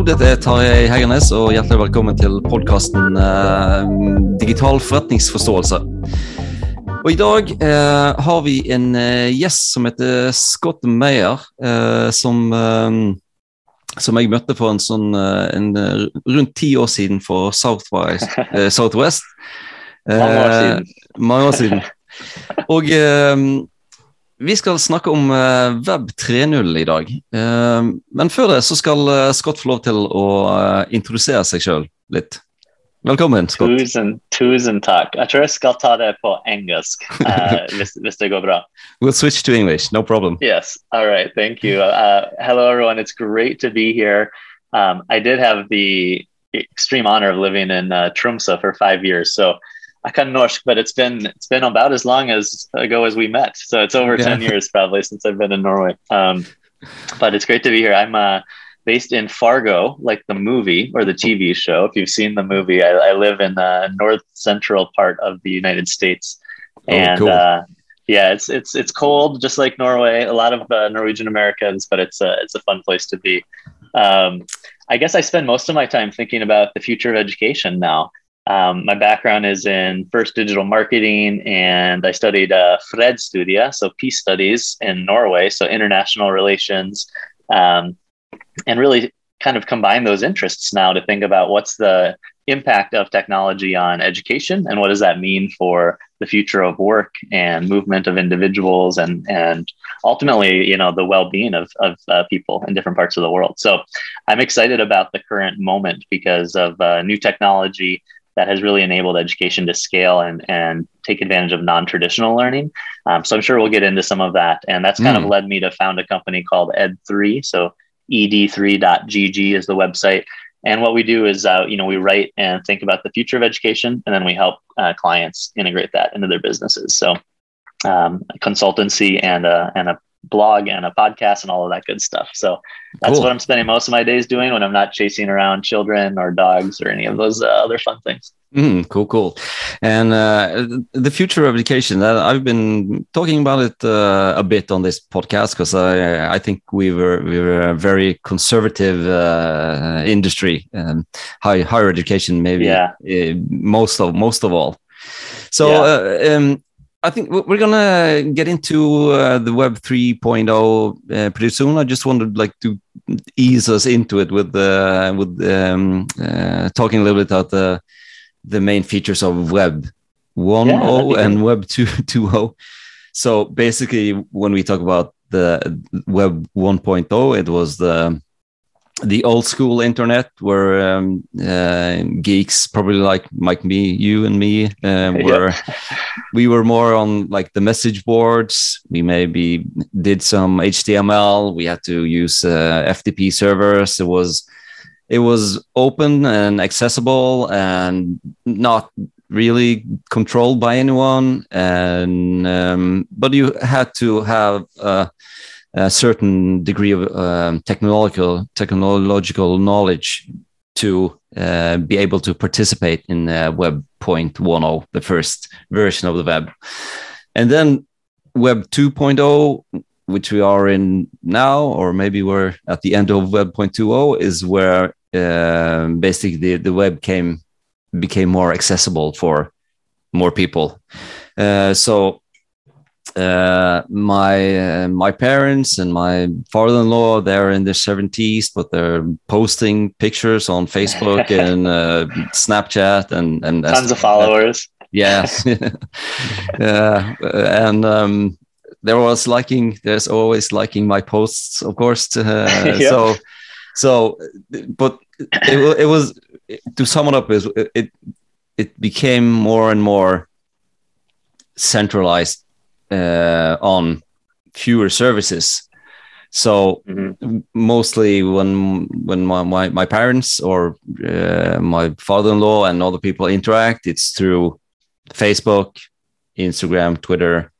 Hallo, dette er Tarjei Hegernes, og hjertelig velkommen til podkasten eh, Digital forretningsforståelse. Og I dag eh, har vi en eh, gjest som heter Scott Meyer, eh, som, eh, som jeg møtte for en sånn eh, en, rundt ti år siden for Southwest. Southwest. Mange år siden. mange år siden. Og vi skal snakke om uh, Web 3.0 i dag. Uh, men før det så skal uh, Scott få lov til å introdusere seg sjøl litt. Velkommen, Scott. Tusen, tusen takk. Jeg tror jeg skal ta det på engelsk hvis, hvis, det går bra. We'll switch to English, no problem. Yes, all right, thank you. hello, everyone. It's great to be here. Um, I did have the extreme honor of living in Tromsø for five years, so I kind of norsk, but it's been it's been about as long as ago as we met. So it's over yeah. ten years probably since I've been in Norway. Um, but it's great to be here. I'm uh, based in Fargo, like the movie or the TV show. If you've seen the movie, I, I live in the north central part of the United States, oh, and cool. uh, yeah, it's it's it's cold, just like Norway. A lot of uh, Norwegian Americans, but it's a it's a fun place to be. Um, I guess I spend most of my time thinking about the future of education now. Um, my background is in first digital marketing, and I studied uh, Fredsstudier, so peace studies in Norway, so international relations, um, and really kind of combine those interests now to think about what's the impact of technology on education and what does that mean for the future of work and movement of individuals and and ultimately you know the well-being of, of uh, people in different parts of the world. So i'm excited about the current moment because of uh, new technology that has really enabled education to scale and, and take advantage of non-traditional learning. Um, so I'm sure we'll get into some of that. And that's kind mm. of led me to found a company called Ed3. So ed3.gg is the website. And what we do is, uh, you know, we write and think about the future of education, and then we help uh, clients integrate that into their businesses. So um, consultancy and a, and a blog and a podcast and all of that good stuff. So that's cool. what I'm spending most of my days doing when I'm not chasing around children or dogs or any of those uh, other fun things. Mm, cool, cool. And uh, the future of education, uh, I've been talking about it uh, a bit on this podcast because I, I think we were we were a very conservative uh, industry, um, high, higher education, maybe yeah. Uh, most of most of all. So yeah. um, I think we're gonna get into uh, the Web 3.0 uh, pretty soon. I just wanted like to ease us into it with uh, with um, uh, talking a little bit about the the main features of Web 1.0 yeah, and Web 2.0. So basically, when we talk about the Web 1.0, it was the the old school internet where um, uh, geeks probably like like me you and me uh, were we were more on like the message boards. We maybe did some html we had to use uh, ftp servers. It was it was open and accessible and not really controlled by anyone. And um, but you had to have a certain degree of um, technological technological knowledge to uh, be able to participate in uh, Web 1.10, the first version of the web. And then Web 2.0, which we are in now, or maybe we're at the end of Web 2.0, is where uh, basically the, the web came became more accessible for more people. Uh, so uh, my uh, my parents and my father-in-law they're in their 70s but they're posting pictures on facebook and uh, snapchat and and tons of followers. Yes yeah and um, there was liking there's always liking my posts of course. So so but it, it was to sum it up is it it became more and more centralized uh, on fewer services. So mm-hmm. mostly when when my, my, my parents or uh, my father-in-law and other people interact, it's through Facebook, Instagram, Twitter,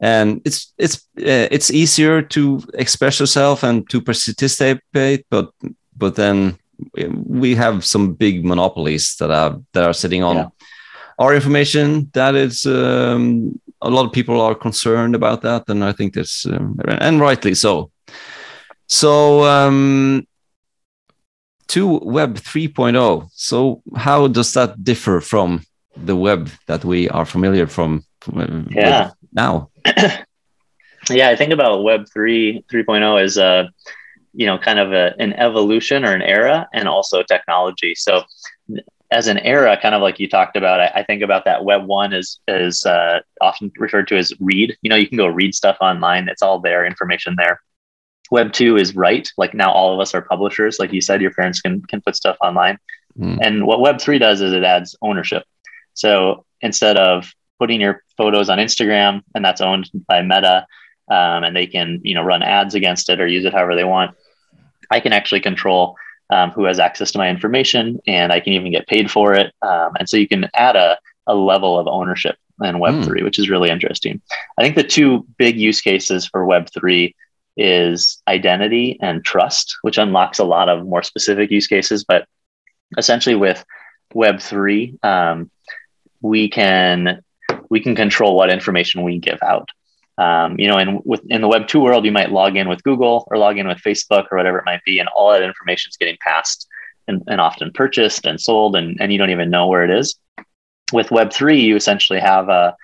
and it's it's uh, it's easier to express yourself and to participate. But but then we have some big monopolies that are that are sitting on yeah. our information that is um, a lot of people are concerned about that, and I think that's um, and rightly so. So um, to Web 3.0. So how does that differ from the web that we are familiar from? yeah. Now. yeah, I think about Web 3 3.0 as a you know kind of a, an evolution or an era, and also technology. So as an era, kind of like you talked about, I, I think about that Web one is is uh, often referred to as read. You know, you can go read stuff online; it's all there, information there. Web two is write. Like now, all of us are publishers. Like you said, your parents can can put stuff online. Mm. And what Web three does is it adds ownership. So instead of putting your photos on Instagram and that's owned by Meta, um, and they can you know run ads against it or use it however they want, I can actually control um, who has access to my information, and I can even get paid for it. Um, and so you can add a, a level of ownership in Web3, mm. which is really interesting. I think the two big use cases for Web3 is identity and trust, which unlocks a lot of more specific use cases. But essentially, with Web3, um, we can we can control what information we give out. Um, you know, and with in the Web two world, you might log in with Google or log in with Facebook or whatever it might be, and all that information is getting passed and, and often purchased and sold, and, and you don't even know where it is. With Web three, you essentially have a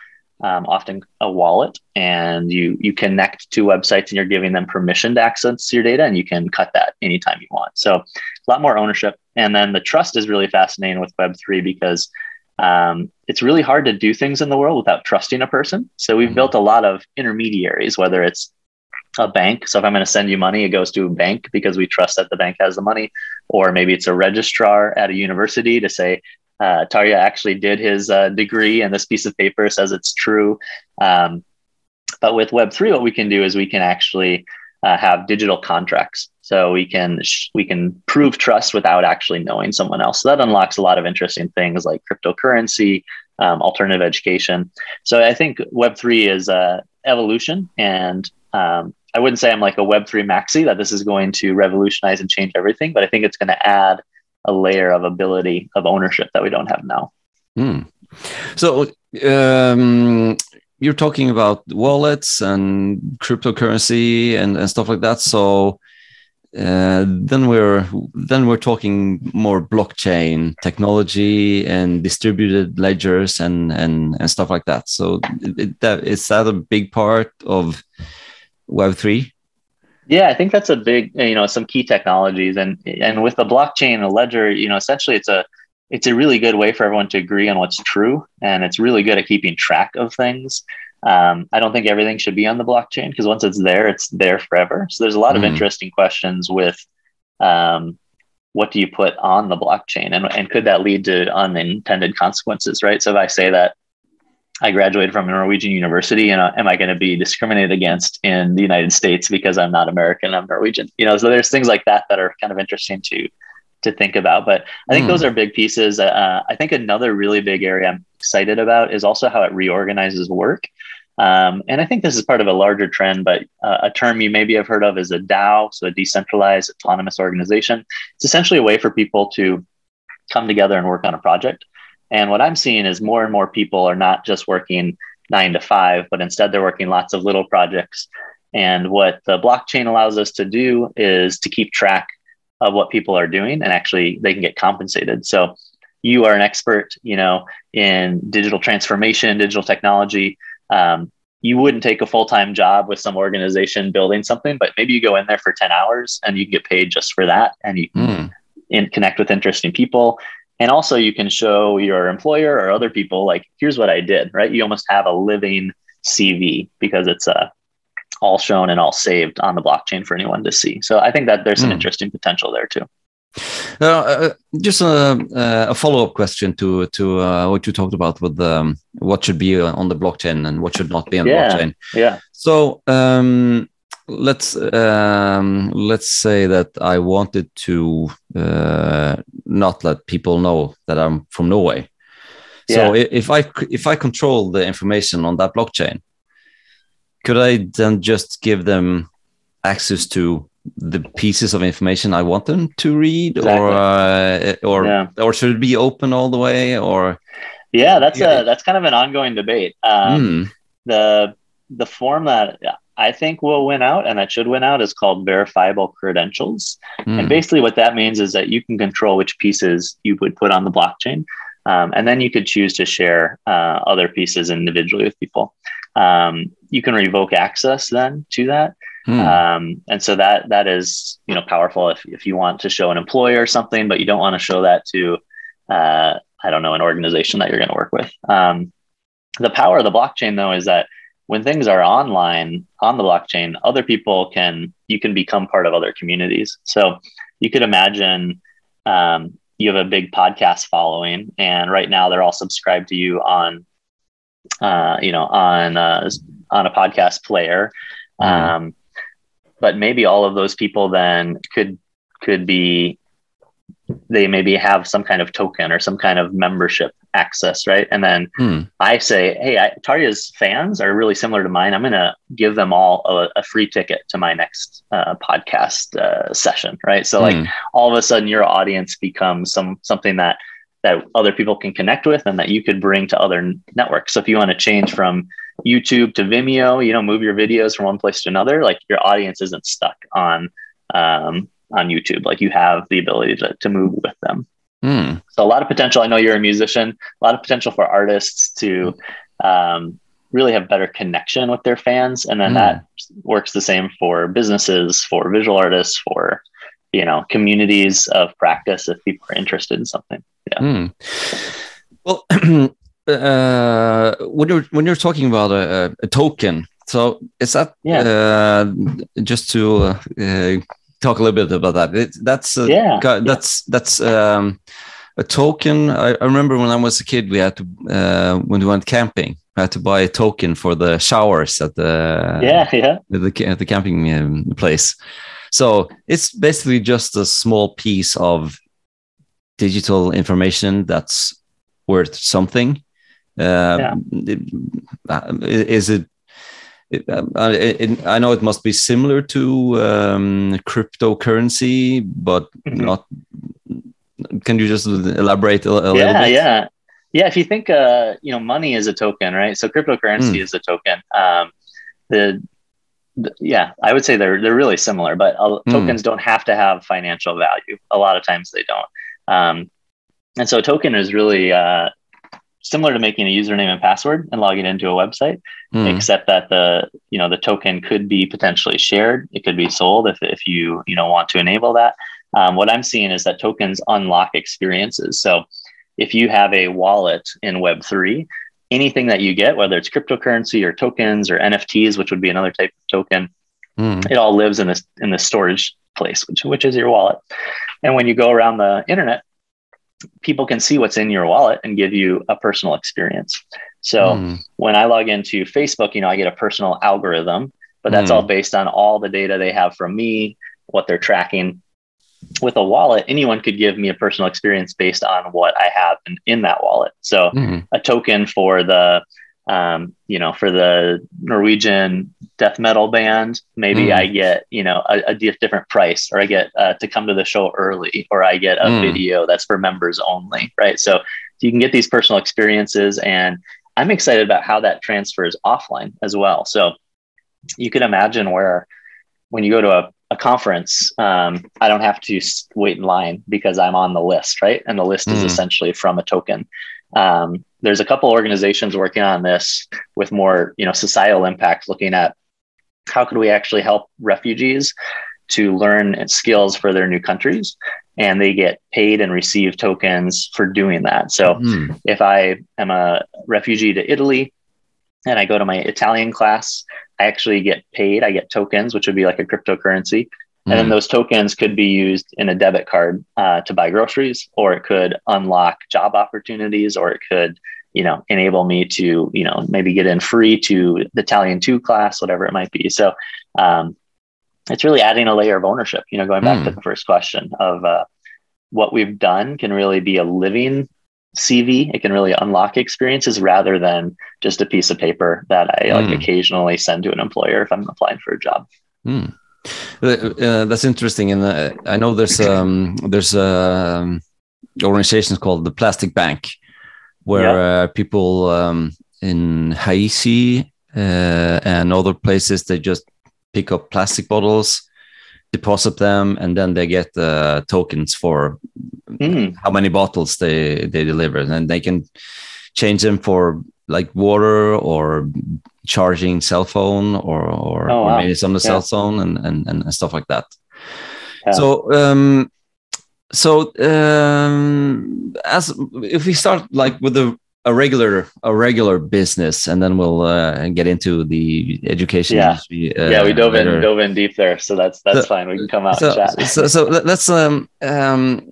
um, often a wallet, and you you connect to websites, and you're giving them permission to access your data, and you can cut that anytime you want. So a lot more ownership, and then the trust is really fascinating with Web three because um, it's really hard to do things in the world without trusting a person. So we've mm-hmm. built a lot of intermediaries, whether it's a bank. So if I'm going to send you money, it goes to a bank because we trust that the bank has the money, or maybe it's a registrar at a university to say, uh, Tarja actually did his uh, degree and this piece of paper says it's true. Um, but with Web3, what we can do is we can actually uh, have digital contracts. So we can we can prove trust without actually knowing someone else. So that unlocks a lot of interesting things like cryptocurrency, um, alternative education. So I think Web three is a evolution, and um, I wouldn't say I'm like a Web three maxi that this is going to revolutionize and change everything, but I think it's going to add a layer of ability of ownership that we don't have now. Mm. So um, you're talking about wallets and cryptocurrency and, and stuff like that. So uh, then we're then we're talking more blockchain technology and distributed ledgers and and and stuff like that. So it, that is that a big part of Web three? Yeah, I think that's a big you know some key technologies and and with the blockchain, a ledger, you know, essentially it's a it's a really good way for everyone to agree on what's true, and it's really good at keeping track of things. Um, I don't think everything should be on the blockchain because once it's there, it's there forever. So there's a lot mm. of interesting questions with um, what do you put on the blockchain and, and could that lead to unintended consequences, right? So if I say that I graduated from a Norwegian university and uh, am I going to be discriminated against in the United States because I'm not American, I'm Norwegian, you know, so there's things like that that are kind of interesting to to think about. But I think mm. those are big pieces. Uh, I think another really big area I'm excited about is also how it reorganizes work. Um, and I think this is part of a larger trend, but uh, a term you maybe have heard of is a DAO, so a decentralized autonomous organization. It's essentially a way for people to come together and work on a project. And what I'm seeing is more and more people are not just working nine to five, but instead they're working lots of little projects. And what the blockchain allows us to do is to keep track of what people are doing and actually they can get compensated. So you are an expert, you know, in digital transformation, digital technology um, you wouldn't take a full-time job with some organization building something but maybe you go in there for 10 hours and you get paid just for that and you mm. in, connect with interesting people and also you can show your employer or other people like here's what i did right you almost have a living cv because it's uh, all shown and all saved on the blockchain for anyone to see so i think that there's some mm. interesting potential there too uh, uh, just a, uh, a follow-up question to to uh, what you talked about with um, what should be on the blockchain and what should not be on yeah, the blockchain. Yeah. So um, let's um, let's say that I wanted to uh, not let people know that I'm from Norway. So yeah. if I if I control the information on that blockchain, could I then just give them access to the pieces of information I want them to read, exactly. or uh, or yeah. or should it be open all the way? Or yeah, that's a that's kind of an ongoing debate. Um, mm. The the form that I think will win out and that should win out is called verifiable credentials. Mm. And basically, what that means is that you can control which pieces you would put on the blockchain. Um, and then you could choose to share uh, other pieces individually with people. Um, you can revoke access then to that. Hmm. Um, and so that that is you know powerful if, if you want to show an employer something, but you don't want to show that to uh, I don't know an organization that you're going to work with. Um, the power of the blockchain though is that when things are online on the blockchain, other people can you can become part of other communities. So you could imagine um, you have a big podcast following, and right now they're all subscribed to you on uh, you know on uh, on a podcast player. Mm. Um, but maybe all of those people then could could be they maybe have some kind of token or some kind of membership access, right? And then hmm. I say, hey, I, Tarja's fans are really similar to mine. I'm going to give them all a, a, free ticket to my next uh, podcast uh, session, right? So, hmm. like, all of a sudden, your audience becomes some something that that other people can connect with and that you could bring to other networks. So, if you want to change from YouTube to Vimeo, you know, move your videos from one place to another, like your audience isn't stuck on um, on YouTube. Like you have the ability to, to move with them. Mm. So a lot of potential. I know you're a musician. A lot of potential for artists to um, really have better connection with their fans, and then mm. that works the same for businesses, for visual artists, for you know communities of practice if people are interested in something. Yeah. Mm. Well, uh, when you're when you're talking about a, a token, so is that yeah. uh, just to uh, talk a little bit about that. It, that's yeah, that's that's um, a token. I, I, remember when I was a kid, we had to uh, when we went camping, we had to buy a token for the showers at the yeah yeah at the, at the camping um, place. So it's basically just a small piece of digital information that's worth something. Uh, yeah. Uh, is it it, um, it, I know it must be similar to um, cryptocurrency, but mm-hmm. not. Can you just elaborate a, a yeah, little bit? Yeah, yeah. If you think, uh, you know, money is a token, right? So cryptocurrency mm. is a token. Um, the, yeah, I would say they're they're really similar, but uh, mm. tokens don't have to have financial value. A lot of times they don't. Um, and so a token is really uh, similar to making a username and password and logging into a website, mm. except that the you know the token could be potentially shared. It could be sold if if you you know want to enable that. Um, what I'm seeing is that tokens unlock experiences. So if you have a wallet in Web three, anything that you get, whether it's cryptocurrency or tokens or NFTs, which would be another type of token, mm. it all lives in this in this storage place, which which is your wallet. And when you go around the internet, people can see what's in your wallet and give you a personal experience. So mm. when I log into Facebook, you know, I get a personal algorithm, but that's mm. all based on all the data they have from me, what they're tracking. With a wallet, anyone could give me a personal experience based on what I have in, in that wallet. So mm. a token for the um, you know, for the Norwegian death metal band, maybe mm. I get, you know, a, a, different price, or I get uh, to come to the show early, or I get a mm. video that's for members only, right? So, you can get these personal experiences, and I'm excited about how that transfers offline as well. So, you can imagine where when you go to a, a conference, um, I don't have to wait in line because I'm on the list, right? And the list mm. is essentially from a token. Um, there's a couple organizations working on this with more, you know, societal impact, looking at how could we actually help refugees to learn skills for their new countries and they get paid and receive tokens for doing that. So mm. if I am a refugee to Italy and I go to my Italian class, I actually get paid. I get tokens, which would be like a cryptocurrency and then hmm. those tokens could be used in a debit card uh, to buy groceries, or it could unlock job opportunities, or it could, you know, enable me to, you know, maybe get in free to the Italian two class, whatever it might be. So um, it's really adding a layer of ownership. You know, going back mm. to the first question of uh, what we've done can really be a living CV. It can really unlock experiences rather than just a piece of paper that I like mm. occasionally send to an employer if I'm applying for a job. Mm. Uh, uh, that's interesting, and uh, I know there's um, there's um, organizations called the Plastic Bank, where yeah. uh, people um, in Haiti uh, and other places they just pick up plastic bottles, deposit them, and then they get uh, tokens for Mm. how many bottles they they deliver, and they can change them for like water or charging cell phone or or, Oh, or maybe some of the Yeah. cell phone and, and and stuff like that. Yeah. So um, so um, as if we start like with a a regular a regular business, and then we'll uh, get into the education Yeah. industry. Uh, yeah, we dove in dove in deep there, so that's that's So- fine. We can come out so, and chat. so, so let- let's um um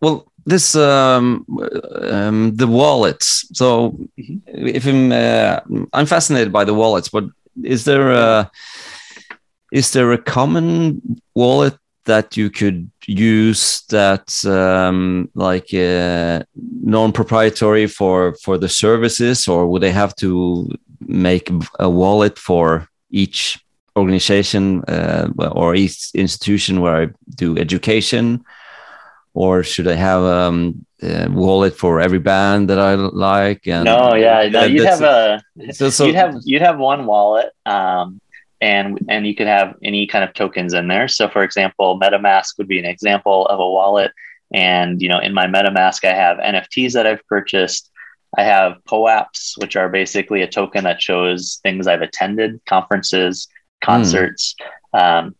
well this um, um the wallets so Mhm. if i'm uh, i'm fascinated by the wallets but is there a is there a common wallet that you could use that um like uh, non-proprietary for for the services or would they have to make a wallet for each organization uh, or each institution where I do education, or should I have um, a wallet for every band that I like? And no, yeah, no, you'd have a so, so- you'd have you'd have one wallet, um, and and you could have any kind of tokens in there. So, for example, MetaMask would be an example of a wallet. And you know, in my MetaMask, I have NFTs that I've purchased. I have POAPs, which are basically a token that shows things I've attended, conferences, concerts. Um,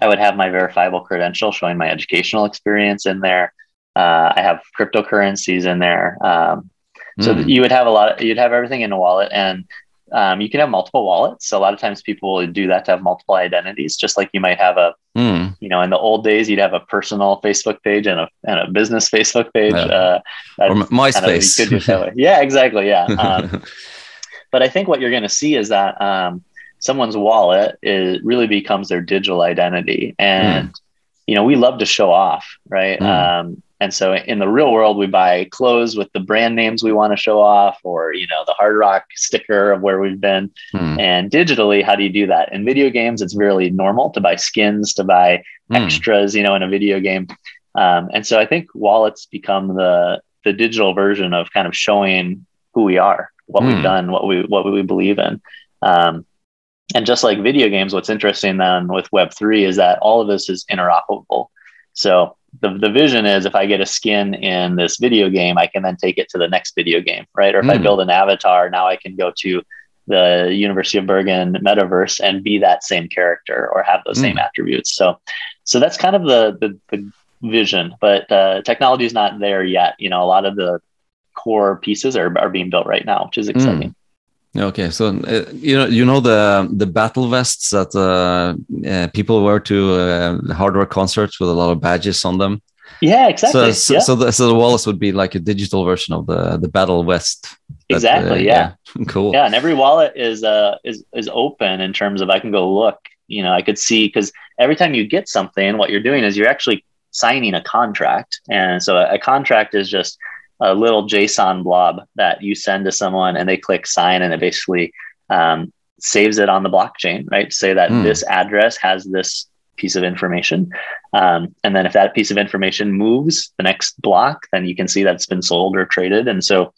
I would have my verifiable credential showing my educational experience in there. Uh, I have cryptocurrencies in there. Um, so Mm. you would have a lot. you'd have everything in a wallet, and um, you can have multiple wallets. So a lot of times people will do that to have multiple identities, just like you might have a, Mm. you know, in the old days you'd have a personal Facebook page and a and a business Facebook page. Yeah. Uh, or that's M- kind of- you MySpace. could do that way. Yeah, exactly. Yeah. Um, but I think what you're going to see is that um, someone's wallet is really becomes their digital identity, and you know we love to show off, right? Mm. Um, and so in the real world, we buy clothes with the brand names we want to show off, or you know the Hard Rock sticker of where we've been. Mm. And digitally, how do you do that? In video games, it's really normal to buy skins, to buy Mm. extras, you know, in a video game. Um, and so I think wallets become the the digital version of kind of showing who we are, what we've done, what we what we believe in. Um, and just like video games, what's interesting then with Web three is that all of this is interoperable. So the the vision is if I get a skin in this video game, I can then take it to the next video game, right? Or if I Hmm. build an avatar, now I can go to the University of Bergen metaverse and be that same character or have those Hmm. same attributes. So so that's kind of the the, the vision, but uh, technology is not there yet. You know, a lot of the core pieces are, are being built right now, which is exciting. Okay, so uh, you know you know the the battle vests that uh, uh, people wear to uh, hardware concerts with a lot of badges on them. Yeah, exactly. So so, yeah, so, the, so the wallets would be like a digital version of the the battle vest. that, exactly. uh, yeah. cool. yeah and every wallet is uh is is open in terms of i can go look you know i could see because every time you get something what you're doing is you're actually signing a contract and so a, a contract is just a little json blob that you send to someone and they click sign and it basically um, saves it on the blockchain right say that Hmm. this address has this piece of information um, and then if that piece of information moves the next block then you can see that it's been sold or traded and so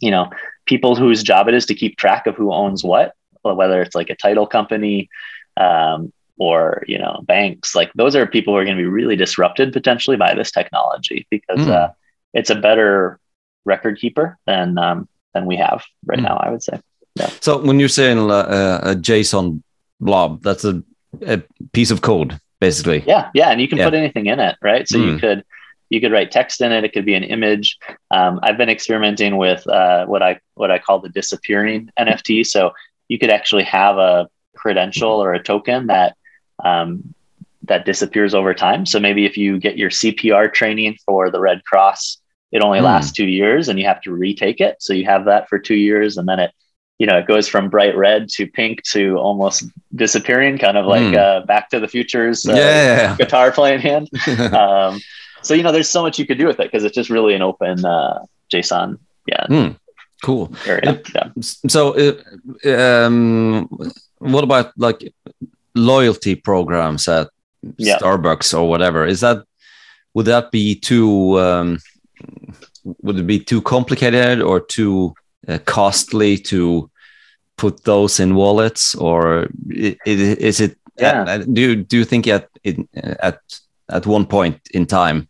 you know people whose job it is to keep track of who owns what, whether it's like a title company um, or you know banks. Like those are people who are going to be really disrupted potentially by this technology because Hmm. uh, it's a better record keeper than um, than we have right Hmm. now. I would say. Yeah. So when you're saying uh, a JSON blob, that's a, a piece of code, basically. Yeah, yeah, and you can Yeah. put anything in it, right? So you Mm. could you could write text in it. It could be an image. Um, I've been experimenting with uh, what I what I call the disappearing NFT. So you could actually have a credential or a token that um, that disappears over time. So maybe if you get your CPR training for the Red Cross, it only Hmm. lasts two years, and you have to retake it. So you have that for two years, and then it you know it goes from bright red to pink to almost disappearing, kind of like Hmm. uh, Back to the Future's uh, yeah. guitar playing hand. Um, so you know, there's so much you could do with it because it's just really an open uh, JSON yeah Hmm. Cool. area. Yeah. So, uh, um, what about like loyalty programs at Yeah. Starbucks or whatever? Is that would that be too um, would it be too complicated or too uh, costly to put those in wallets, or is it? Yeah. do you do you think at at at one point in time,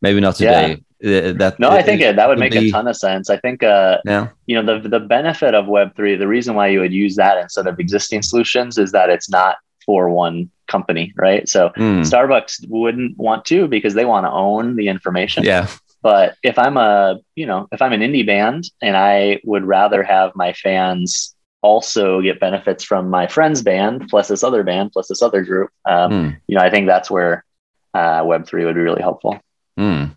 maybe not today, uh, that no, I think it, that would make be, a ton of sense. I think, uh, yeah, you know, the the benefit of Web three, the reason why you would use that instead of existing solutions is that it's not for one company, right? So mm. Starbucks wouldn't want to because they want to own the information. Yeah. But if I'm a, you know, if I'm an indie band and I would rather have my fans also get benefits from my friend's band plus this other band plus this other group, um, mm. you know, I think that's where uh, Web three would be really helpful. Mm.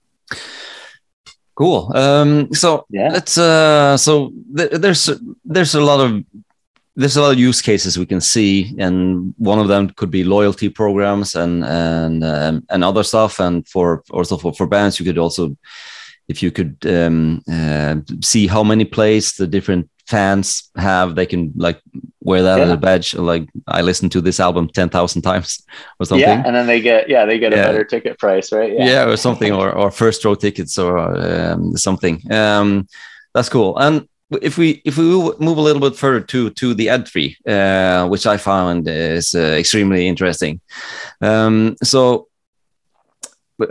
Cool. Um, so yeah, let's. Uh, so th- there's there's a lot of there's a lot of use cases we can see, and one of them could be loyalty programs and and um, and other stuff. And for also for, for bands, you could also, if you could um, uh, see how many plays the different fans have they can like wear that yeah. as a badge like i listened to this album 10,000 times or something yeah and then they get yeah they get yeah. a better ticket price right yeah, yeah or something or, or first row tickets or um, something um, that's cool and if we if we move a little bit further to to the Ed3 uh, which i found is uh, extremely interesting. Um, so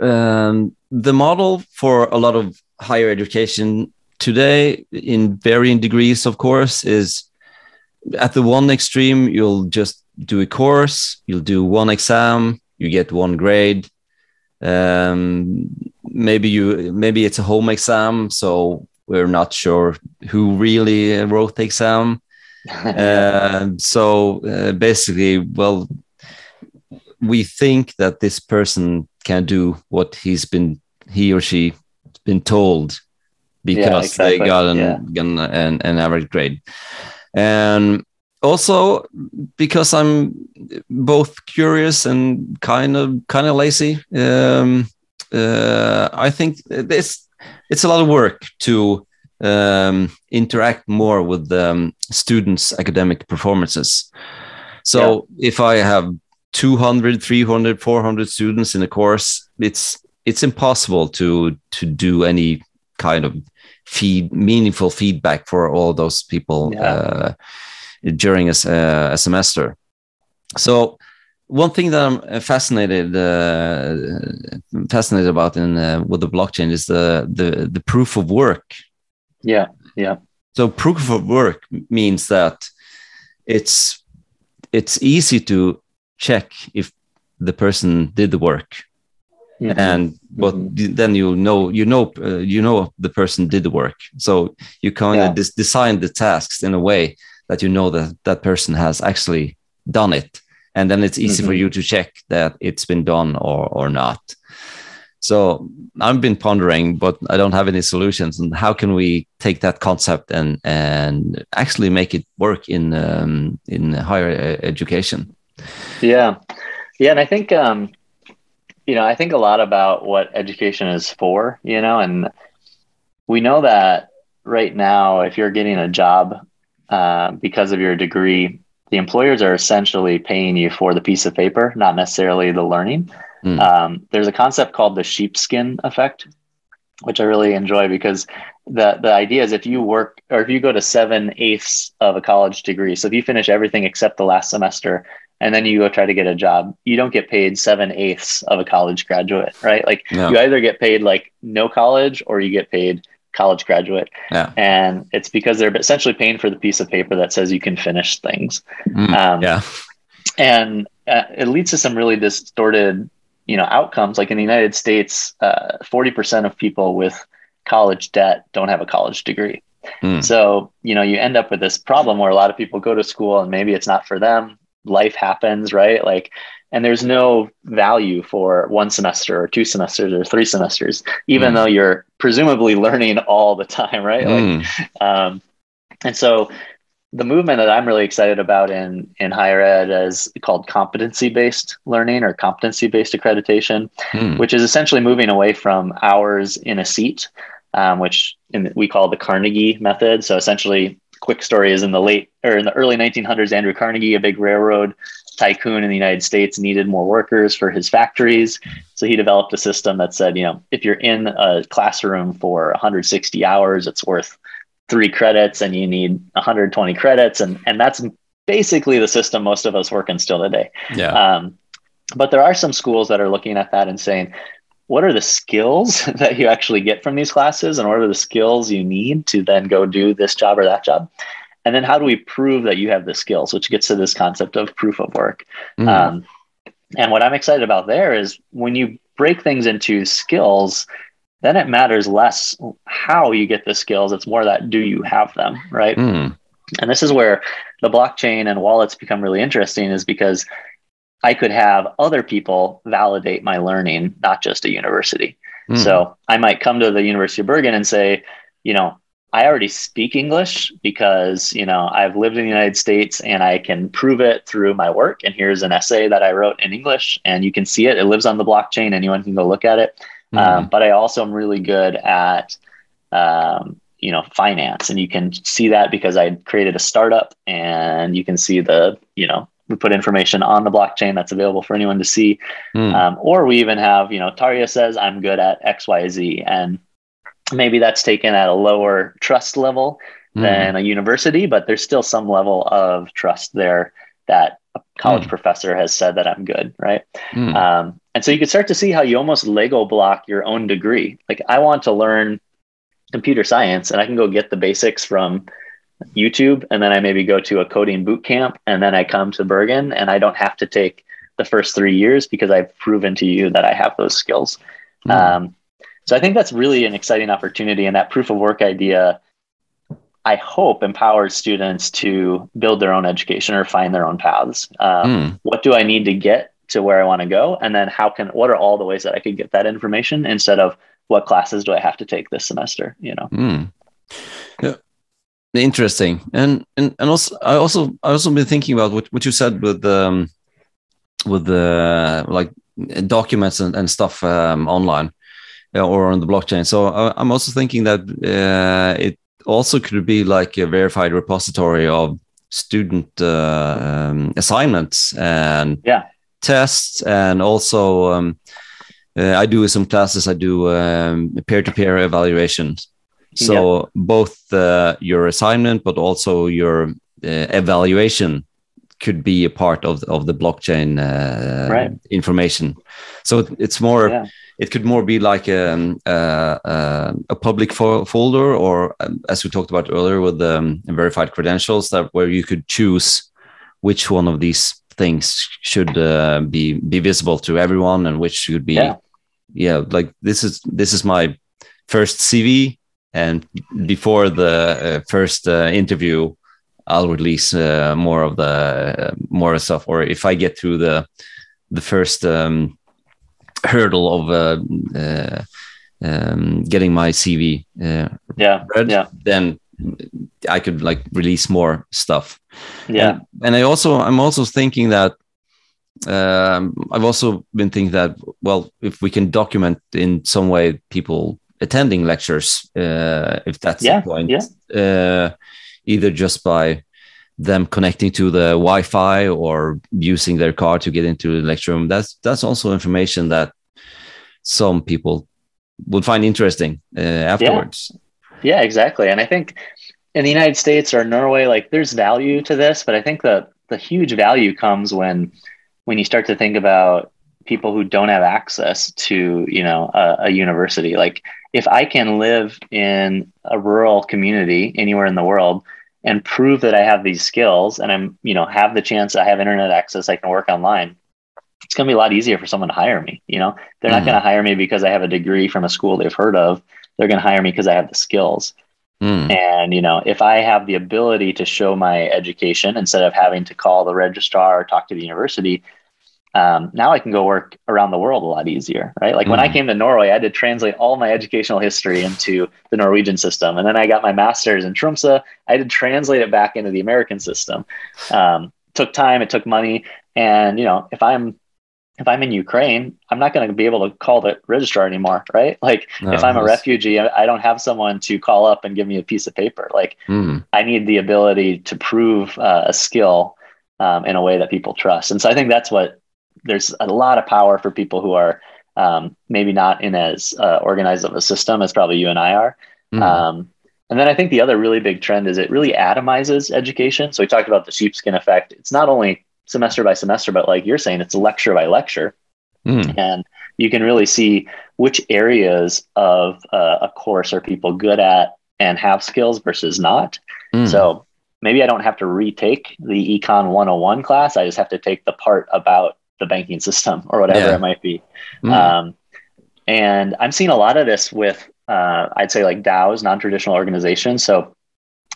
um, the model for a lot of higher education today in varying degrees of course is at the one extreme you'll just do a course you'll do one exam you get one grade. Um, maybe you maybe it's a home exam so we're not sure who really wrote the exam uh, so uh, basically well we think that this person can do what he's been he or she been told because yeah, exactly. they got an, yeah. an, an average grade. And also because I'm both curious and kind of kind of lazy. Um, uh, I think it's it's a lot of work to um, interact more with um, students' academic performances. So yeah. if I have 200, 300, 400 students in a course, it's it's impossible to to do any kind of feed meaningful feedback for all those people yeah. uh, during a, a, semester. So one thing that I'm fascinated uh, fascinated about in uh, with the blockchain is the, the the proof of work. Yeah, yeah. So proof of work means that it's it's easy to check if the person did the work Mm-hmm. and but mm-hmm. then you know you know uh, you know the person did the work so you kind of yeah. design the tasks in a way that you know that that person has actually done it and then it's easy mm-hmm. for you to check that it's been done or or not. So i've been pondering but i don't have any solutions. And how can we take that concept and and actually make it work in um, in higher education? Yeah. Yeah and i think um you know, I think a lot about what education is for, you know, and we know that right now, if you're getting a job uh, because of your degree, the employers are essentially paying you for the piece of paper, not necessarily the learning. Mm. Um, there's a concept called the sheepskin effect, which I really enjoy because the the idea is if you work or if you go to seven eighths of a college degree, so if you finish everything except the last semester, and then you go try to get a job, you don't get paid seven eighths of a college graduate, right? Like no. you either get paid like no college or you get paid college graduate. Yeah. And it's because they're essentially paying for the piece of paper that says you can finish things. Mm, um, yeah. And uh, it leads to some really distorted, you know, outcomes. Like in the United States, uh, 40% of people with college debt don't have a college degree. Mm. So, you know, you end up with this problem where a lot of people go to school and maybe it's not for them life happens, right? Like, and there's no value for one semester or two semesters or three semesters, even mm. though you're presumably learning all the time, right? Mm. Like, um, and so the movement that I'm really excited about in in higher ed is called competency based learning or competency based accreditation, mm. which is essentially moving away from hours in a seat, um, which in, we call the Carnegie method. So essentially, quick story is in the late or in the early 1900s, Andrew Carnegie, a big railroad tycoon in the United States, needed more workers for his factories. So he developed a system that said, you know, if you're in a classroom for 160 hours, it's worth three credits and you need 120 credits. And, and that's basically the system most of us work in still today. Yeah. Um, but there are some schools that are looking at that and saying, what are the skills that you actually get from these classes and what are the skills you need to then go do this job or that job and then how do we prove that you have the skills which gets to this concept of proof of work mm. um, and what i'm excited about there is when you break things into skills then it matters less how you get the skills it's more that do you have them right mm. and this is where the blockchain and wallets become really interesting is because I could have other people validate my learning, not just a university. Mm. So I might come to the University of Bergen and say, you know, I already speak English because, you know, I've lived in the United States and I can prove it through my work. And here's an essay that I wrote in English and you can see it. It lives on the blockchain. Anyone can go look at it. Mm. Um, but I also am really good at, um, you know, finance. And you can see that because I created a startup and you can see the, you know, we put information on the blockchain that's available for anyone to see. Mm. Um, or we even have, you know, Taria says I'm good at X, Y, Z, and maybe that's taken at a lower trust level mm. than a university, but there's still some level of trust there that a college mm. professor has said that I'm good, right? Mm. Um, and so you could start to see how you almost Lego block your own degree. Like I want to learn computer science, and I can go get the basics from YouTube, and then I maybe go to a coding boot camp, and then I come to Bergen, and I don't have to take the first three years because I've proven to you that I have those skills. Mm. Um, so I think that's really an exciting opportunity, and that proof of work idea, I hope, empowers students to build their own education or find their own paths. Um, mm. What do I need to get to where I want to go, and then how can what are all the ways that I could get that information instead of what classes do I have to take this semester? You know. Mm. Yeah interesting and and and also i also i also been thinking about what, what you said with um with the like documents and, and stuff um, online or on the blockchain. So I, i'm also thinking that uh, it also could be like a verified repository of student uh, um, assignments and yeah. tests and also um, uh, i do some classes. I do um, peer-to-peer evaluations so yeah. both uh, your assignment, but also your uh, evaluation could be a part of of the blockchain uh, right. information. So it's more. Yeah. It could more be like a um, uh, uh, a public fo folder, or um, as we talked about earlier, with the um, verified credentials, that where you could choose which one of these things should uh, be be visible to everyone, and which should be, yeah. yeah, like this is this is my first CV and before the uh, first uh, interview i'll release uh, more of the uh, more stuff or if i get through the the first um, hurdle of uh, uh, um, getting my cv yeah read, yeah then i could like release more stuff yeah and, and i also i'm also thinking that um, I've also been thinking that well, if we can document in some way people attending lectures, uh, if that's yeah, the point. Yeah. Either just by them connecting to the Wi-Fi or using their car to get into the lecture room. That's that's also information that some people would find interesting uh, afterwards. Yeah. yeah, exactly. And I think in the United States or Norway, like there's value to this, but I think that the huge value comes when when you start to think about people who don't have access to you know a, a university like if I can live in a rural community anywhere in the world and prove that I have these skills and I'm, you know, have the chance I have internet access, I can work online, it's going to be a lot easier for someone to hire me. You know, they're mm-hmm. not going to hire me because I have a degree from a school they've heard of. They're going to hire me because I have the skills. Mm. And, you know, if I have the ability to show my education instead of having to call the registrar or talk to the university, um, now I can go work around the world a lot easier, right? Like mm. when I mm. came to Norway, I had to translate all my educational history into the Norwegian system, and then I got my master's in Tromsø. I had to translate it back into the American system. Um, took time, it took money, and you know, if I'm if I'm in Ukraine, I'm not going to be able to call the registrar anymore, right? Like no, if I'm a refugee, I don't have someone to call up and give me a piece of paper. Like mm. I need the ability to prove uh, a skill um, in a way that people trust. And so I think that's what there's a lot of power for people who are um, maybe not in as uh, organized of a system as probably you and I are. Mm. Um, and then I think the other really big trend is it really atomizes education. So we talked about the sheepskin effect. It's not only semester by semester, but like you're saying, it's lecture by lecture. Mm. And you can really see which areas of uh, a course are people good at and have skills versus not. Mm. So maybe I don't have to retake the Econ 101 class. I just have to take the part about the banking system or whatever yeah. it might be. Mm. Um, and I'm seeing a lot of this with, uh, I'd say like DAOs, non-traditional organizations. So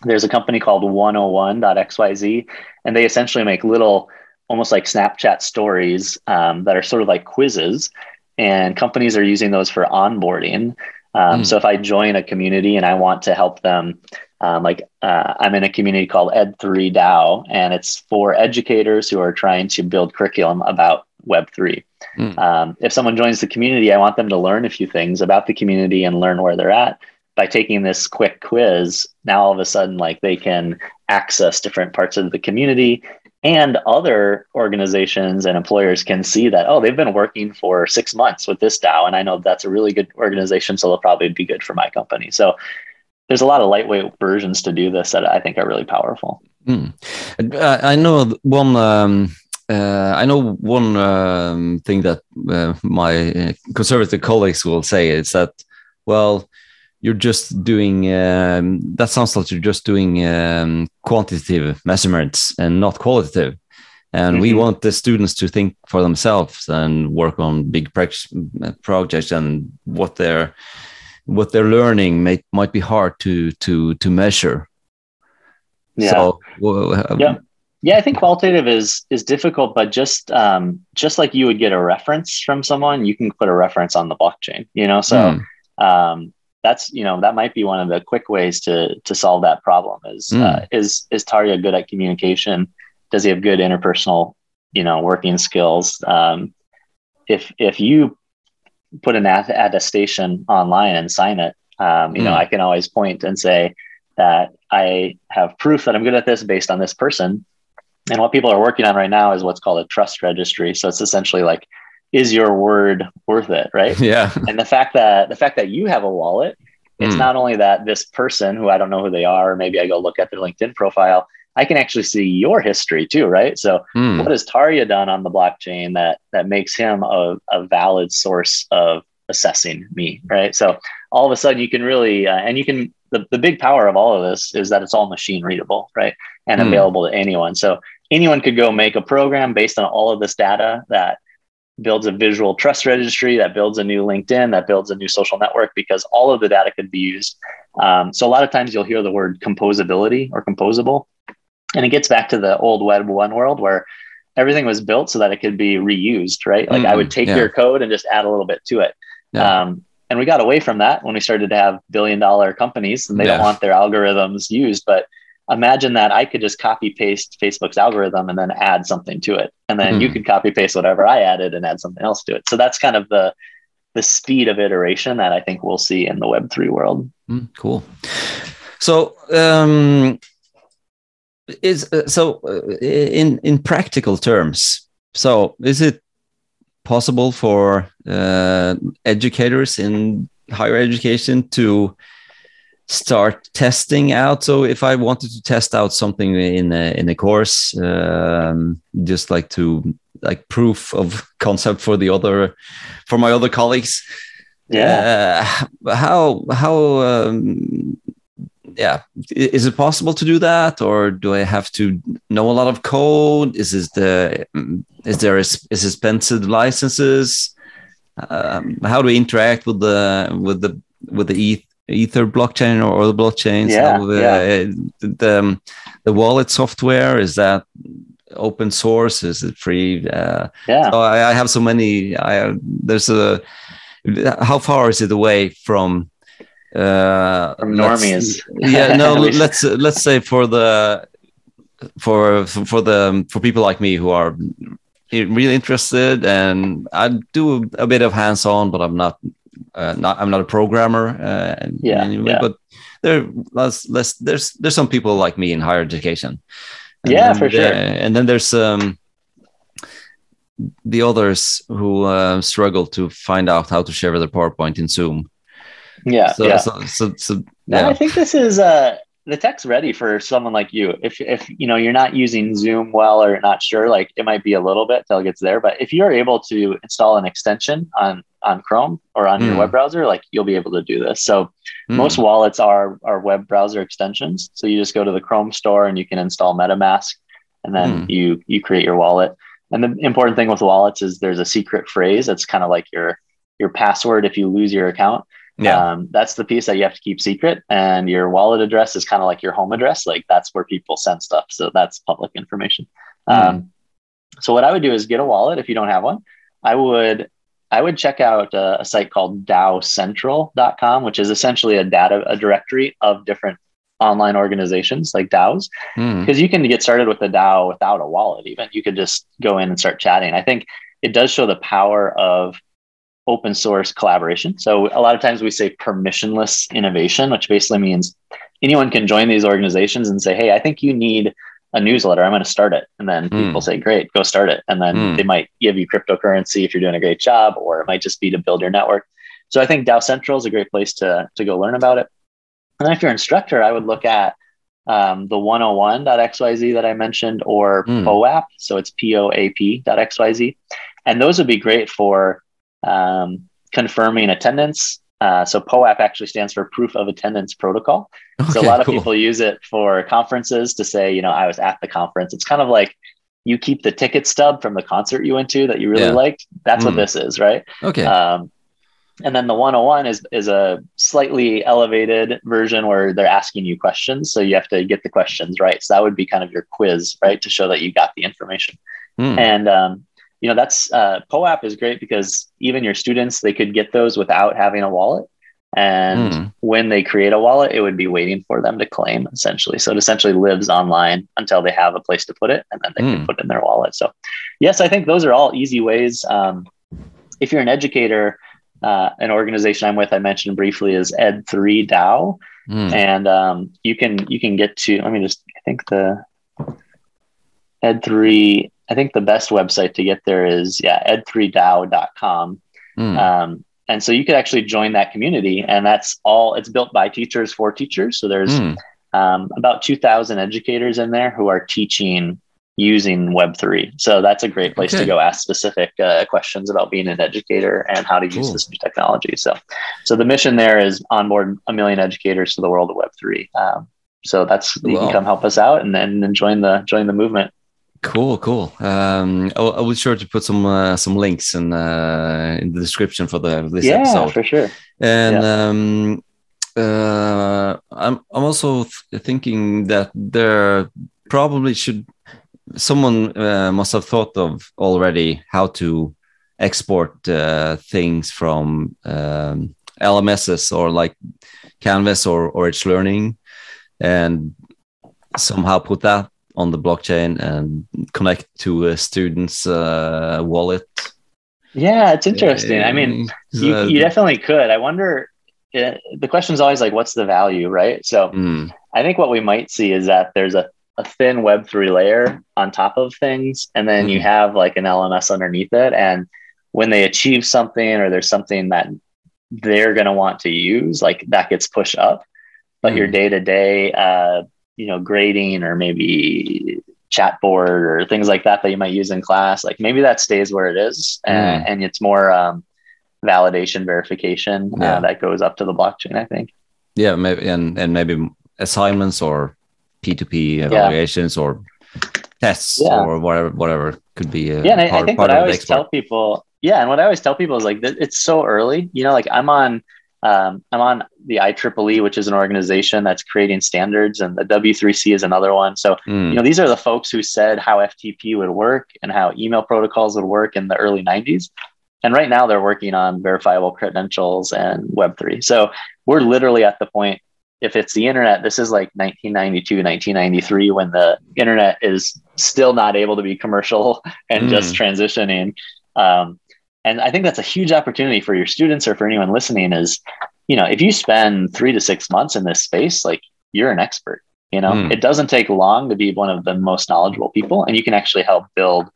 there's a company called 101.xyz, and they essentially make little, almost like Snapchat stories um, that are sort of like quizzes. And companies are using those for onboarding. Um, mm. So if I join a community and I want to help them, um, like uh, I'm in a community called Ed3 DAO, and it's for educators who are trying to build curriculum about Web3. Mm. Um, if someone joins the community, I want them to learn a few things about the community and learn where they're at. By taking this quick quiz, now all of a sudden, like they can access different parts of the community and other organizations and employers can see that oh they've been working for six months with this dao and i know that's a really good organization so they'll probably be good for my company so there's a lot of lightweight versions to do this that i think are really powerful mm. i know one um, uh, I know one um, thing that uh, my conservative colleagues will say is that, well, you're just doing um, that sounds like you're just doing um, quantitative measurements and not qualitative and mm-hmm. we want the students to think for themselves and work on big projects and what they're what they're learning may, might be hard to to to measure. Yeah. So, well, um, yeah. Yeah i think qualitative is is difficult but just um just like you would get a reference from someone you can put a reference on the blockchain you know? So mm. um that's you know that might be one of the quick ways to to solve that problem is mm. uh, is is Tarja good at communication? Does he have good interpersonal you know working skills? Um, if if you put an attestation online and sign it um, you mm. know I can always point and say that I have proof that I'm good at this based on this person and what people are working on right now is what's called a trust registry so it's essentially like is your word worth it right yeah and the fact that the fact that you have a wallet it's mm. not only that this person who i don't know who they are maybe i go look at their linkedin profile i can actually see your history too right so mm. what has tarja done on the blockchain that that makes him a, a valid source of assessing me right so all of a sudden you can really uh, and you can the, the big power of all of this is that it's all machine readable right and mm. available to anyone so anyone could go make a program based on all of this data that builds a visual trust registry, that builds a new LinkedIn, that builds a new social network because all of the data could be used. Um, so a lot of times you'll hear the word composability or composable. And it gets back to the old Web 1 world where everything was built so that it could be reused, right? Like mm, I would mm, take yeah. your code and just add a little bit to it. Yeah. Um, and we got away from that when we started to have billion dollar companies and they yeah. don't want their algorithms used. But imagine that I could just copy paste Facebook's algorithm and then add something to it. And then mm. you hmm. could copy paste whatever I added and add something else to it. So that's kind of the the speed of iteration that I think we'll see in the web3 world. Mm, cool. So um is uh, so uh, in in practical terms so is it possible for uh, educators in higher education to start testing out. So if I wanted to test out something in a, in a course, um, just like to like proof of concept for the other, for my other colleagues. Yeah. Uh, how how um, yeah is it possible to do that or do i have to know a lot of code is this the is there is, is expensive licenses um, how do we interact with the with the with the ETH Ether blockchain or other blockchains? Yeah, the, yeah. the, um, the wallet software is that open source? Is it free? Uh, yeah. So I, I, have so many. I there's a how far is it away from? Uh, from normies. yeah, no. let's let's say for the for for the for people like me who are really interested and I do a bit of hands-on, but I'm not uh, not I'm not a programmer. Uh, yeah, anyway, yeah. But there, less, less, there's there's some people like me in higher education. And yeah, for sure. and then there's um, the others who uh, struggle to find out how to share their PowerPoint in Zoom. Yeah. So, yeah. So, so, so, yeah. I think this is uh the tech's ready for someone like you. If if you know you're not using Zoom well or not sure, like it might be a little bit till it gets there. But if you're able to install an extension on on Chrome or on mm. your web browser, like you'll be able to do this. So mm. most wallets are are web browser extensions. So you just go to the Chrome store and you can install MetaMask, and then mm. you you create your wallet. And the important thing with wallets is there's a secret phrase that's kind of like your your password if you lose your account. Yeah. Um, that's the piece that you have to keep secret. And your wallet address is kind of like your home address. Like that's where people send stuff. So that's public information. Mm. Um, so what I would do is get a wallet if you don't have one. I would I would check out a, a site called DAOcentral.com, which is essentially a data a directory of different online organizations like DAOs, because mm. you can get started with a DAO without a wallet. Even you could just go in and start chatting. I think it does show the power of open source collaboration. So a lot of times we say permissionless innovation, which basically means anyone can join these organizations and say, "Hey, I think you need a newsletter. I'm going to start it." And then mm. people say, "Great, go start it." And then mm. they might give you cryptocurrency if you're doing a great job, or it might just be to build your network. So I think DAO Central is a great place to to go learn about it. And then if you're an instructor, I would look at um, the 101.xyz that I mentioned or mm. POAP. So it's P-O-A-P.xyz. And those would be great for um, confirming attendance. Uh, so POAP actually stands for Proof of Attendance Protocol. Okay, so a lot of cool. people use it for conferences to say, you know, I was at the conference. It's kind of like you keep the ticket stub from the concert you went to that you really yeah. liked. That's mm. what this is, right? Okay. Um, and then the 101 is is a slightly elevated version where they're asking you questions so you have to get the questions right so that would be kind of your quiz right to show that you got the information mm. and um, you know that's uh, POAP is great because even your students they could get those without having a wallet, and mm. when they create a wallet, it would be waiting for them to claim essentially. So it essentially lives online until they have a place to put it, and then they mm. can put it in their wallet. So yes, I think those are all easy ways. Um, if you're an educator, uh, an organization I'm with, I mentioned briefly, is Ed3 DAO, mm. and um, you can you can get to. Let me just. I think the Ed3 I think the best website to get there is yeah ed3dao.com. Mm. Um, and so you could actually join that community, and that's all. It's built by teachers for teachers. So there's mm. um, about 2,000 educators in there who are teaching using Web3. So that's a great place okay. to go ask specific uh, questions about being an educator and how to use cool. this new technology. So, so the mission there is onboard a million educators to the world of Web3. Um, so that's you can come help us out and then join the join the movement. Cool, cool. Um, I, I will sure to put some uh, some links in uh, in the description for the this yeah, episode. for sure. And yeah. um, uh, I'm I'm also th thinking that there probably should someone uh, must have thought of already how to export uh, things from um, LMSs or like Canvas or or itslearning, and somehow put that on the blockchain and connect to a student's uh, wallet. Yeah, it's interesting. I mean, you, you definitely could. I wonder. Uh, the question is always like, what's the value, right? So, mm. I think what we might see is that there's a, a thin Web three layer on top of things, and then mm. you hmm. have like an LMS underneath it. And when they achieve something, or there's something that they're going to want to use, like that gets pushed up. But mm. your day to day you know grading or maybe chat board or things like that that you might use in class like maybe that stays where it is mm. and, and, it's more um, validation verification uh, yeah. uh, that goes up to the blockchain i think yeah maybe and and maybe assignments or p2p evaluations yeah. or tests yeah. or whatever whatever could be yeah and part, I, I think what i always tell people yeah and what i always tell people is like it's so early you know like i'm on um, I'm on the IEEE, which is an organization that's creating standards, and the W3C is another one. So, mm. you know, these are the folks who said how FTP would work and how email protocols would work in the early 90s. And right now they're working on verifiable credentials and Web3. So we're literally at the point, if it's the internet, this is like 1992, 1993, when the internet is still not able to be commercial and mm. just transitioning. Um, and i think that's a huge opportunity for your students or for anyone listening is you know if you spend three to six months in this space like you're an expert you know mm. it doesn't take long to be one of the most knowledgeable people and you can actually help build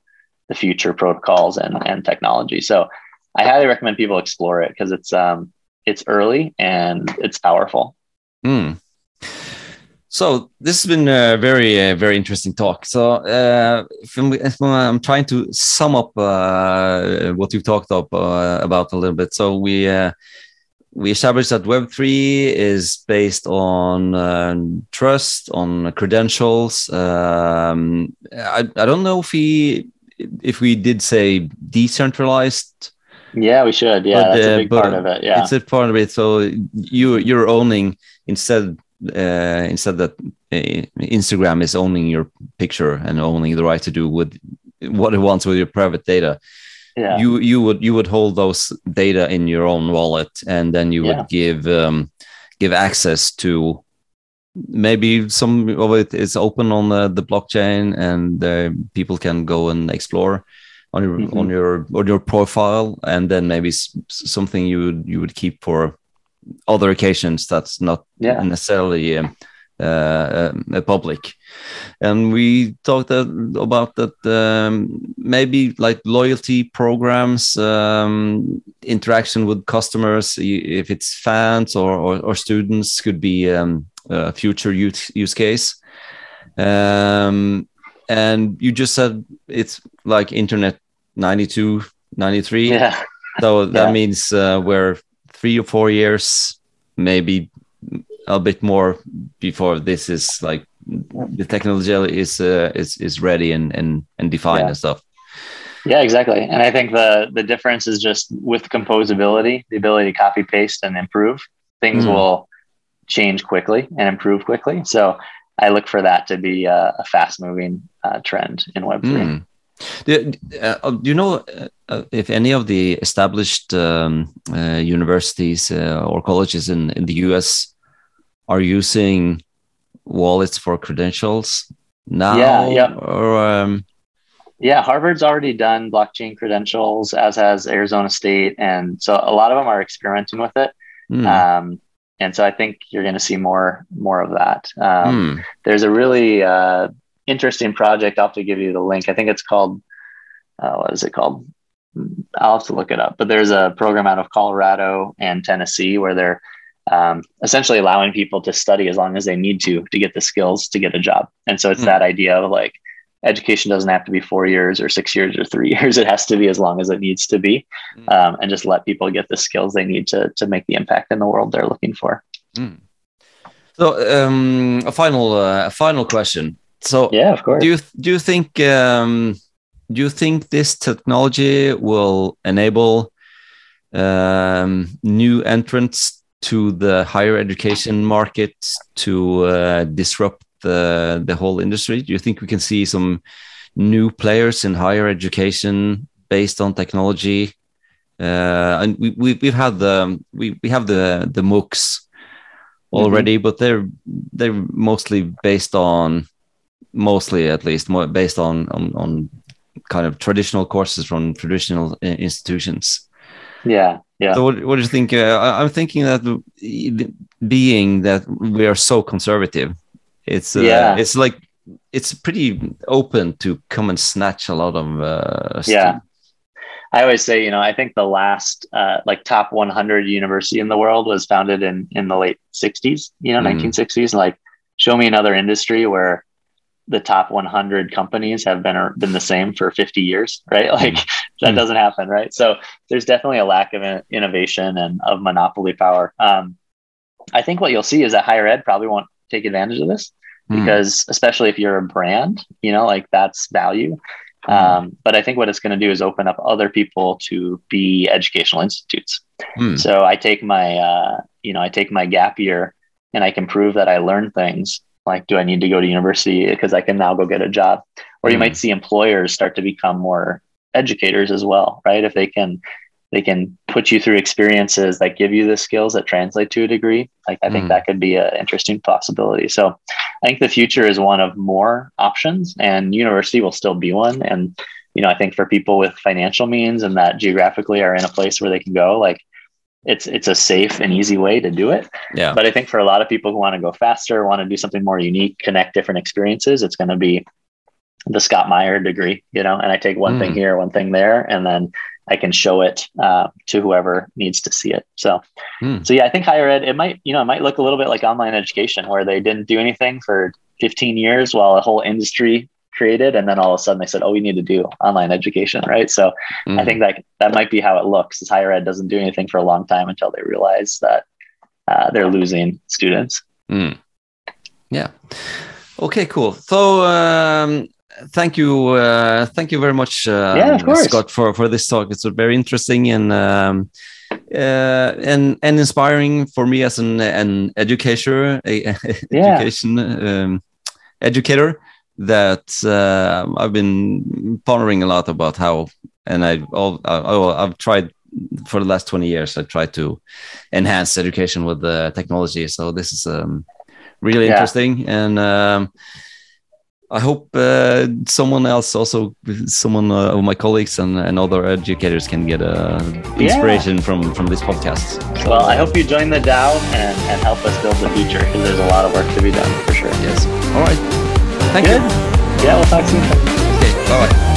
the future protocols and, and technology so i highly recommend people explore it because it's um it's early and it's powerful. Mm. So this has been a very, uh, very interesting talk. So uh, I'm trying to sum up uh, what you've talked up, uh, about a little bit. So we uh, we established that Web three is based on uh, trust, on credentials. Um, I I don't know if we if we did say decentralized. Yeah, we should. Yeah, but, that's a big part of it. Yeah, it's a part of it. So you you're owning instead uh, instead that uh, Instagram is owning your picture and owning the right to do with what it wants with your private data. Yeah. You you would you would hold those data in your own wallet, and then you yeah. would give um, give access to maybe some of it is open on the, the blockchain, and uh, people can go and explore on your mm -hmm. on your on your profile, and then maybe something you would you would keep for other occasions that's not yeah. necessarily um, uh, uh, public. And we talked about that um, maybe like loyalty programs, um, interaction with customers, if it's fans or, or, or students, could be um, a future use, use case. Um, and you just said it's like Internet 92, 93. Yeah. So that yeah. means uh, we're three or four years, maybe a bit more before this is like the technology is uh, is is ready and and and defined yeah. and stuff. Yeah, exactly. And I think the the difference is just with composability, the ability to copy paste and improve things mm. will change quickly and improve quickly. So I look for that to be a, a fast moving uh, trend in Web three. Mm. Do, uh, do, you know uh, uh, if any of the established um, uh, universities uh, or colleges in, in the US are using wallets for credentials now? Yeah, yeah. Or, um... yeah, Harvard's already done blockchain credentials, as has Arizona State. And so a lot of them are experimenting with it. Mm. Um, and so I think you're going to see more more of that. Um, mm. There's a really uh, interesting project. I'll have to give you the link. I think it's called, uh, what is it called? I'll have to look it up. But there's a program out of Colorado and Tennessee where they're um, essentially allowing people to study as long as they need to to get the skills to get a job. And so it's mm. that idea of like education doesn't have to be four years or six years or three years. It has to be as long as it needs to be, mm. um, and just let people get the skills they need to to make the impact in the world they're looking for. Mm. So um, a final uh, a final question. So yeah, of course. Do you do you think um, do you think this technology will enable um, new entrants to the higher education market to uh, disrupt the the whole industry? Do you think we can see some new players in higher education based on technology? Uh, and we, we we've had the we, we have the the MOOCs already, mm -hmm. but they're they're mostly based on mostly at least more based on on, on kind of traditional courses from traditional institutions. Yeah, yeah. So, what, what do you think? Uh, I'm thinking that being that we are so conservative, it's uh, yeah. it's like it's pretty open to come and snatch a lot of uh, yeah. I always say, you know, I think the last uh, like top 100 university in the world was founded in in the late 60s, you know, mm. 1960s. Like, show me another industry where the top 100 companies have been been the same for 50 years, right? Like mm-hmm. that doesn't happen, right? So there's definitely a lack of innovation and of monopoly power. Um, I think what you'll see is that higher ed probably won't take advantage of this mm. because, especially if you're a brand, you know, like that's value. Mm. Um, but I think what it's going to do is open up other people to be educational institutes. Mm. So I take my, uh, you know, I take my gap year and I can prove that I learned things like do i need to go to university because i can now go get a job or you mm. might see employers start to become more educators as well right if they can they can put you through experiences that give you the skills that translate to a degree like i think mm. that could be an interesting possibility so i think the future is one of more options and university will still be one and you know i think for people with financial means and that geographically are in a place where they can go like it's it's a safe and easy way to do it. Yeah. But I think for a lot of people who want to go faster, want to do something more unique, connect different experiences, it's going to be the Scott Meyer degree, you know. And I take one mm. thing here, one thing there, and then I can show it uh, to whoever needs to see it. So, Hmm. so yeah, I think higher ed it might you know it might look a little bit like online education where they didn't do anything for 15 years while a whole industry created, and then all of a sudden they said, "Oh, we need to do online education," right? So, I Mm. think that that might be how it looks. Is higher ed doesn't do anything for a long time until they realize that uh, they're losing students. Mm. Yeah. Okay. Cool. So, um, thank you, uh, thank you very much, uh, Yeah. Scott, for for this talk. It's very interesting and um, uh, and and inspiring for me as an an educator, a, Yeah. education um, educator. That uh, I've been pondering a lot about how, and I, all, I, I've tried for the last 20 years i tried to enhance education with the technology. So this is um, really Yeah. interesting. And um, i hope uh, someone else also someone uh, of my colleagues and, and other educators can get uh, inspiration from from this podcast. So, Well, I hope you join the DAO and, and help us build the future because there's a lot of work to be done for sure. yes. All right thank Good. you Yeah, we'll talk soon. okay bye bye